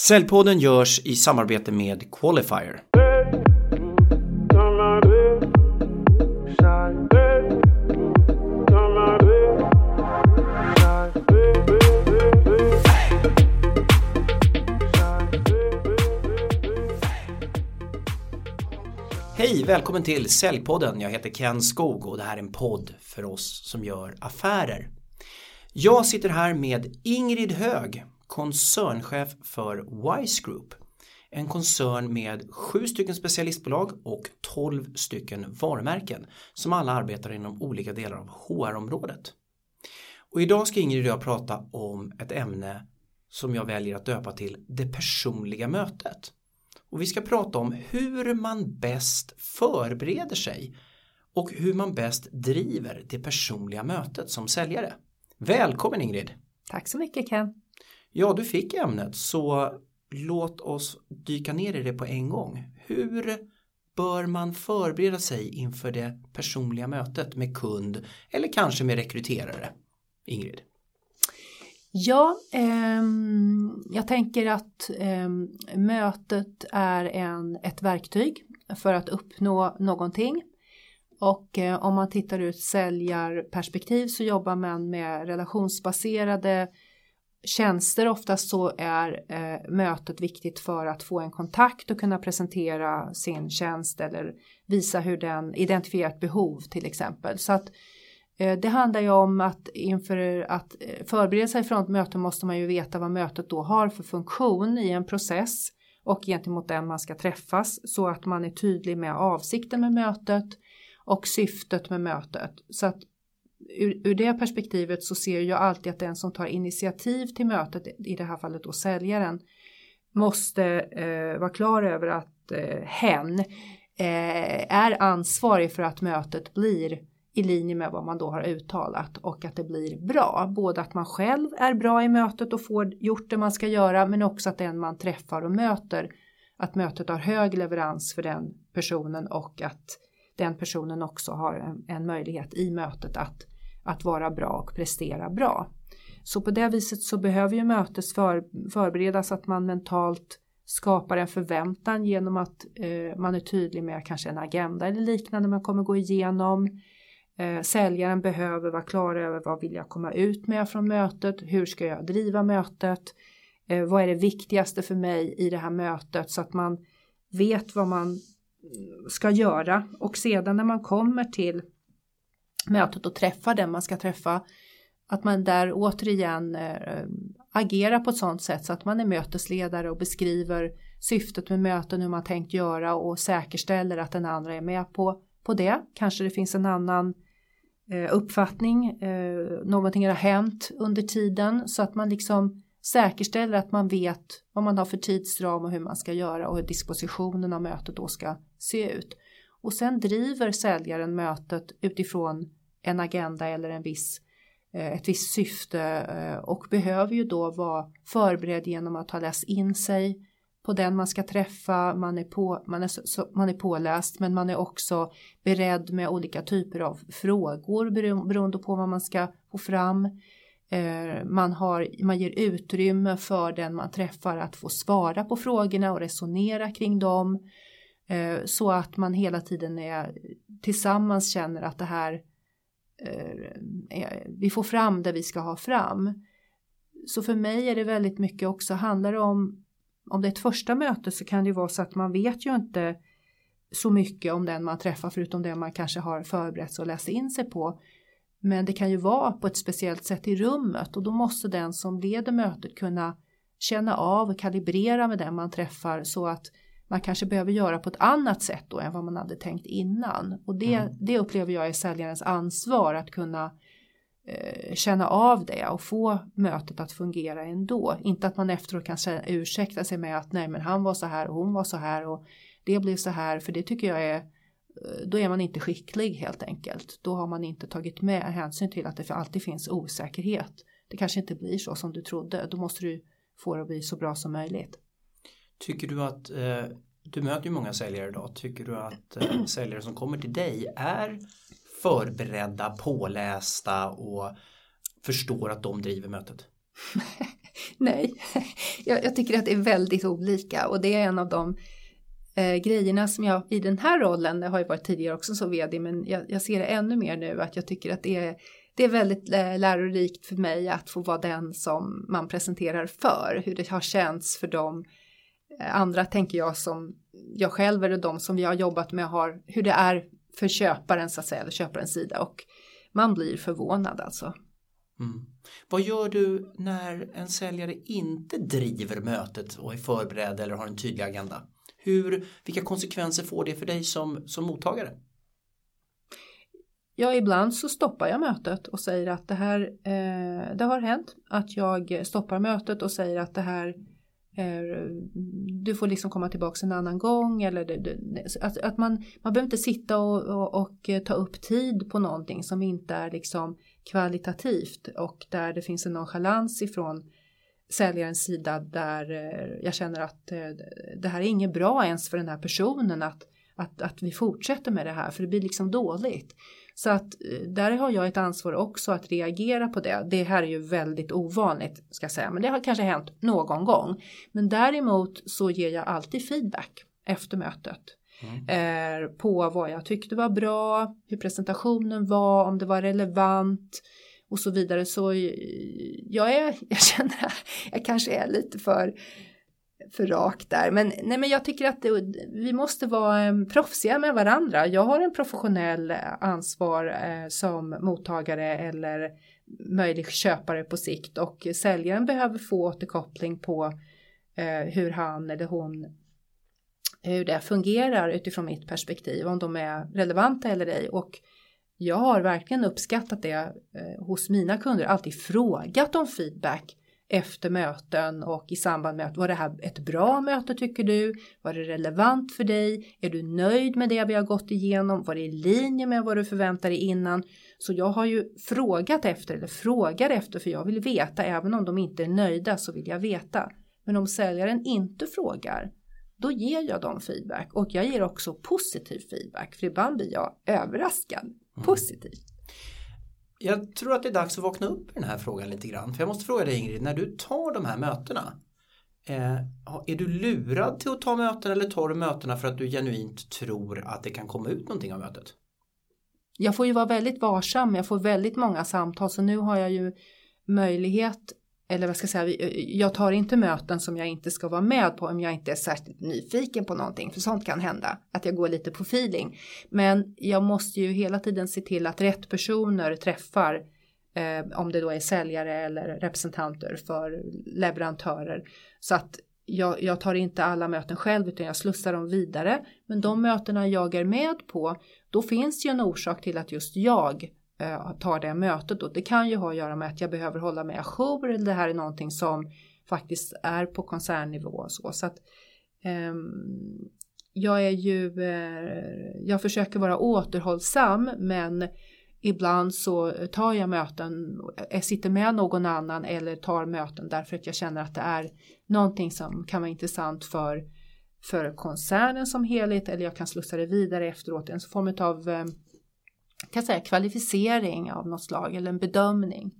Säljpodden görs i samarbete med Qualifier. Hej, välkommen till Säljpodden. Jag heter Ken Skog och det här är en podd för oss som gör affärer. Jag sitter här med Ingrid Hög, koncernchef för Wise Group. En koncern med sju stycken specialistbolag och tolv stycken varumärken som alla arbetar inom olika delar av HR-området. Och idag ska Ingrid och jag prata om ett ämne som jag väljer att döpa till det personliga mötet. Och vi ska prata om hur man bäst förbereder sig och hur man bäst driver det personliga mötet som säljare. Välkommen Ingrid! Tack så mycket Ken! Ja, du fick ämnet så låt oss dyka ner i det på en gång. Hur bör man förbereda sig inför det personliga mötet med kund eller kanske med rekryterare? Ingrid? Ja, eh, jag tänker att eh, mötet är en, ett verktyg för att uppnå någonting. Och eh, om man tittar ur ett säljarperspektiv så jobbar man med relationsbaserade tjänster. Oftast så är eh, mötet viktigt för att få en kontakt och kunna presentera sin tjänst eller visa hur den identifierar ett behov till exempel. Så att Eh, det handlar ju om att inför att eh, förbereda sig för ett möte måste man ju veta vad mötet då har för funktion i en process och gentemot den man ska träffas så att man är tydlig med avsikten med mötet och syftet med mötet. Så att ur, ur det perspektivet så ser jag alltid att den som tar initiativ till mötet, i det här fallet då säljaren, måste eh, vara klar över att eh, hen eh, är ansvarig för att mötet blir i linje med vad man då har uttalat och att det blir bra. Både att man själv är bra i mötet och får gjort det man ska göra men också att den man träffar och möter att mötet har hög leverans för den personen och att den personen också har en, en möjlighet i mötet att, att vara bra och prestera bra. Så på det viset så behöver ju mötet för, förberedas att man mentalt skapar en förväntan genom att eh, man är tydlig med kanske en agenda eller liknande man kommer gå igenom. Eh, säljaren behöver vara klar över vad vill jag komma ut med från mötet, hur ska jag driva mötet, eh, vad är det viktigaste för mig i det här mötet? Så att man vet vad man ska göra. Och sedan när man kommer till mötet och träffar den man ska träffa att man där återigen äh, agerar på ett sådant sätt så att man är mötesledare och beskriver syftet med möten, hur man tänkt göra och säkerställer att den andra är med på, på det. Kanske det finns en annan Eh, uppfattning, eh, någonting har hänt under tiden så att man liksom säkerställer att man vet vad man har för tidsram och hur man ska göra och hur dispositionen av mötet då ska se ut. Och sen driver säljaren mötet utifrån en agenda eller en viss, eh, ett visst syfte eh, och behöver ju då vara förberedd genom att ha läst in sig på den man ska träffa, man är, på, man, är så, man är påläst men man är också beredd med olika typer av frågor beroende på vad man ska få fram. Eh, man, har, man ger utrymme för den man träffar att få svara på frågorna och resonera kring dem. Så att man hela tiden är, tillsammans känner att det här Eh, eh, vi får fram det vi ska ha fram. Så för mig är det väldigt mycket också handlar det om om det är ett första möte så kan det ju vara så att man vet ju inte så mycket om den man träffar förutom det man kanske har förberett sig och läst in sig på. Men det kan ju vara på ett speciellt sätt i rummet och då måste den som leder mötet kunna känna av och kalibrera med den man träffar så att man kanske behöver göra på ett annat sätt då än vad man hade tänkt innan. Och det, mm. det upplever jag är säljarens ansvar att kunna Eh, känna av det och få mötet att fungera ändå. Inte att man efteråt kan ursäkta sig med att nej men han var så här och hon var så här och det blev så här för det tycker jag är eh, då är man inte skicklig helt enkelt. Då har man inte tagit med hänsyn till att det alltid finns osäkerhet. Det kanske inte blir så som du trodde. Då måste du få det att bli så bra som möjligt. Tycker du att eh, du möter ju många säljare idag. Tycker du att eh, säljare som kommer till dig är förberedda, pålästa och förstår att de driver mötet? Nej, jag, jag, tycker att det är väldigt olika och det är en av de eh, grejerna som jag i den här rollen, det har ju varit tidigare också som vd, men jag, jag, ser det ännu mer nu att jag tycker att det är, det är väldigt eh, lärorikt för mig att få vara den som man presenterar för, hur det har känts för dem. Eh, andra tänker jag som jag själv eller de som vi har jobbat med har, hur det är för köparen så att säga, eller köparens sida och man blir förvånad alltså. Mm. Vad gör du när en säljare inte driver mötet och är förberedd eller har en tydlig agenda? Hur, vilka konsekvenser får det för dig som, som mottagare? Ja, ibland så stoppar jag mötet och säger att det här, eh, det har hänt att jag stoppar mötet och säger att det här Eh, du får liksom komma tillbaka en annan gång eller att, att, man, man behöver inte sitta och, och, och, eh, ta upp tid på någonting som inte är liksom kvalitativt och där det finns en nonchalans ifrån säljarens sida där eh, jag känner att det här är inget bra ens för den här personen att, att, att vi fortsätter med det här för det blir liksom dåligt. Så att eh, där har jag ett ansvar också att reagera på det. Det här är ju väldigt ovanligt ska jag säga, men det har kanske hänt någon gång. Men däremot så ger jag alltid feedback efter mötet. Mm. på vad jag tyckte var bra, hur presentationen var, om det var relevant och så vidare. Så jag, är, jag känner att jag kanske är lite för för rakt där. Men, nej, men jag tycker att det, vi måste vara ehm, proffsiga med varandra. Jag har en professionell eh, ansvar eh, som mottagare eller möjlig köpare på sikt och säljaren behöver få återkoppling på eh, hur han eller hon hur det fungerar utifrån mitt perspektiv, om de är relevanta eller ej. Och jag har verkligen uppskattat det eh, hos mina kunder, alltid frågat om feedback efter möten och i samband med att var det här ett bra möte tycker du? Var det relevant för dig? Är du nöjd med det vi har gått igenom? Var det i linje med vad du förväntade dig innan? Så jag har ju frågat efter eller frågar efter för jag vill veta även om de inte är nöjda så vill jag veta. Men om säljaren inte frågar då ger jag dem feedback och jag ger också positiv feedback för ibland blir jag överraskad mm. positivt. Jag tror att det är dags att vakna upp i den här frågan lite grann. För jag måste fråga dig Ingrid, när du tar de här mötena, eh, är du lurad till att ta möten eller tar du mötena för att du genuint tror att det kan komma ut någonting av mötet? Jag får ju vara väldigt varsam, jag får väldigt många samtal så nu har jag ju möjlighet eller vad ska jag säga, jag tar inte möten som jag inte ska vara med på om jag inte är särskilt nyfiken på någonting, för sånt kan hända, att jag går lite på feeling. Men jag måste ju hela tiden se till att rätt personer träffar, eh, om det då är säljare eller representanter för leverantörer, så att jag, jag, tar inte alla möten själv utan jag slussar dem vidare. Men de mötena jag är med på, då finns ju en orsak till att just jag Eh, tar det mötet. Och det kan ju ha att göra med att jag behöver hålla mig ajour eller det här är någonting som faktiskt är på koncernnivå och så. så att, eh, jag är ju, eh, jag försöker vara återhållsam men ibland så tar jag möten, jag sitter med någon annan eller tar möten därför att jag känner att det är någonting som kan vara intressant för, för koncernen som helhet eller jag kan slussa det vidare efteråt, en form av eh, kan säga, kvalificering av något slag eller en bedömning.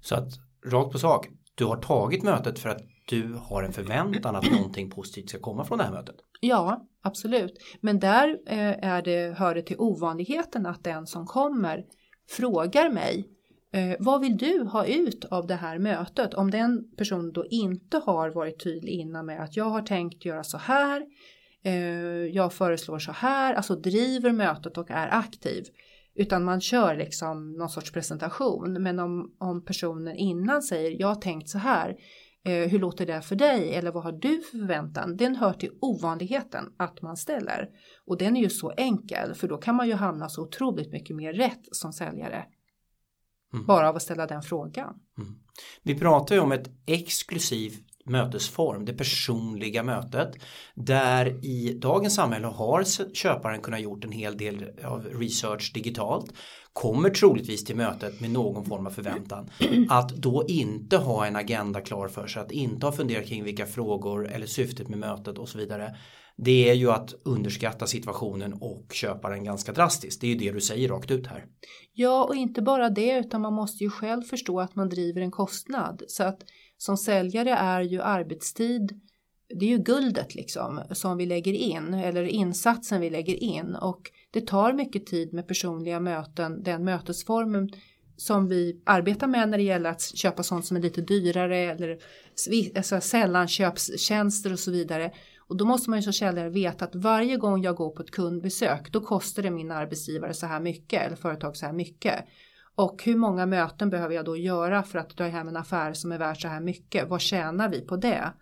Så att rakt på sak, du har tagit mötet för att du har en förväntan att någonting positivt ska komma från det här mötet? Ja, absolut. Men där eh, är det, hör det till ovanligheten att den som kommer frågar mig eh, vad vill du ha ut av det här mötet? Om den personen då inte har varit tydlig innan med att jag har tänkt göra så här, eh, jag föreslår så här, alltså driver mötet och är aktiv utan man kör liksom någon sorts presentation. Men om, om personen innan säger jag har tänkt så här. Eh, hur låter det för dig? Eller vad har du för förväntan? Den hör till ovanligheten att man ställer. Och den är ju så enkel för då kan man ju hamna så otroligt mycket mer rätt som säljare. Mm. Bara av att ställa den frågan. Mm. Vi pratar ju om ett exklusivt mötesform, det personliga mötet. Där i dagens samhälle har köparen kunnat gjort en hel del av research digitalt. Kommer troligtvis till mötet med någon form av förväntan. Att då inte ha en agenda klar för sig, att inte ha funderat kring vilka frågor eller syftet med mötet och så vidare. Det är ju att underskatta situationen och köparen ganska drastiskt. Det är ju det du säger rakt ut här. Ja, och inte bara det utan man måste ju själv förstå att man driver en kostnad. Så att som säljare är ju arbetstid det är ju guldet liksom som vi lägger in eller insatsen vi lägger in och det tar mycket tid med personliga möten, den mötesformen som vi arbetar med när det gäller att köpa sånt som är lite dyrare eller alltså sällanköpstjänster och så vidare. Och då måste man ju som säljare veta att varje gång jag går på ett kundbesök då kostar det min arbetsgivare så här mycket eller företag så här mycket. Och hur många möten behöver jag då göra för att dra hem en affär som är värd så här mycket? Vad tjänar vi på det?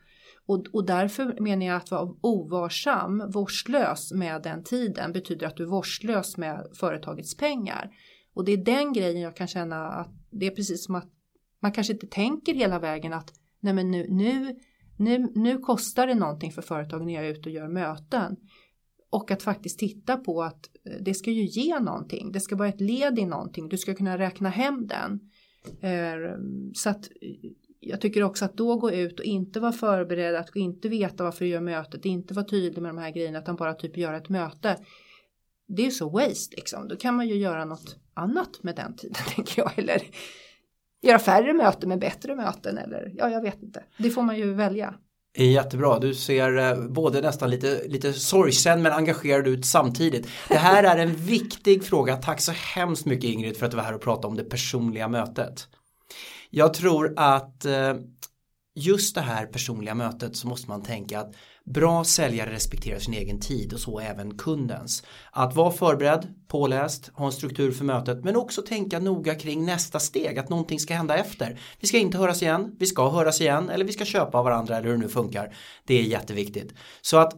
Och, och därför menar jag att vara ovarsam, vårdslös med den tiden betyder att du är vårdslös med företagets pengar. Och det är den grejen jag kan känna att det är precis som att man kanske inte tänker hela vägen att nej men nu, nu, nu, nu kostar det någonting för företagen när jag är ute och gör möten. Och att faktiskt titta på att eh, det ska ju ge någonting. Det ska vara ett led i någonting. Du ska kunna räkna hem den. Eh, så att eh, jag tycker också att då gå ut och inte vara förberedd, att inte veta varför du gör mötet, inte vara tydlig med de här grejerna utan bara typ göra ett möte. Det är så waste liksom. Då kan man ju göra något annat med den tiden tänker jag. Eller göra färre möten med bättre möten eller ja, jag vet inte. Det får man ju välja. Jättebra, du ser eh, både nästan lite, lite sorgsen men engagerad ut samtidigt. Det här är en viktig fråga. Tack så hemskt mycket Ingrid för att du var här och pratade om det personliga mötet. Jag tror att eh, just det här personliga mötet så måste man tänka att bra säljare respekterar sin egen tid och så även kundens. Att vara förberedd, påläst, ha en struktur för mötet men också tänka noga kring nästa steg, att någonting ska hända efter. Vi ska inte höras igen, vi ska höras igen eller vi ska köpa av varandra eller hur det nu funkar. Det är jätteviktigt. Så att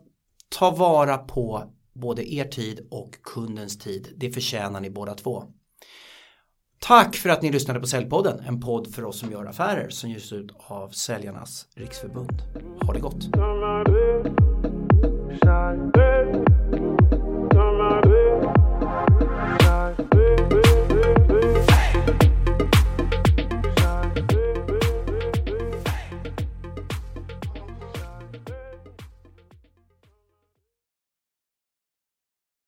ta vara på både er tid och kundens tid. Det förtjänar ni båda två. Tack för att ni lyssnade på Säljpodden, en podd för oss som gör affärer som ges ut av Säljarnas Riksförbund. Ha det gott!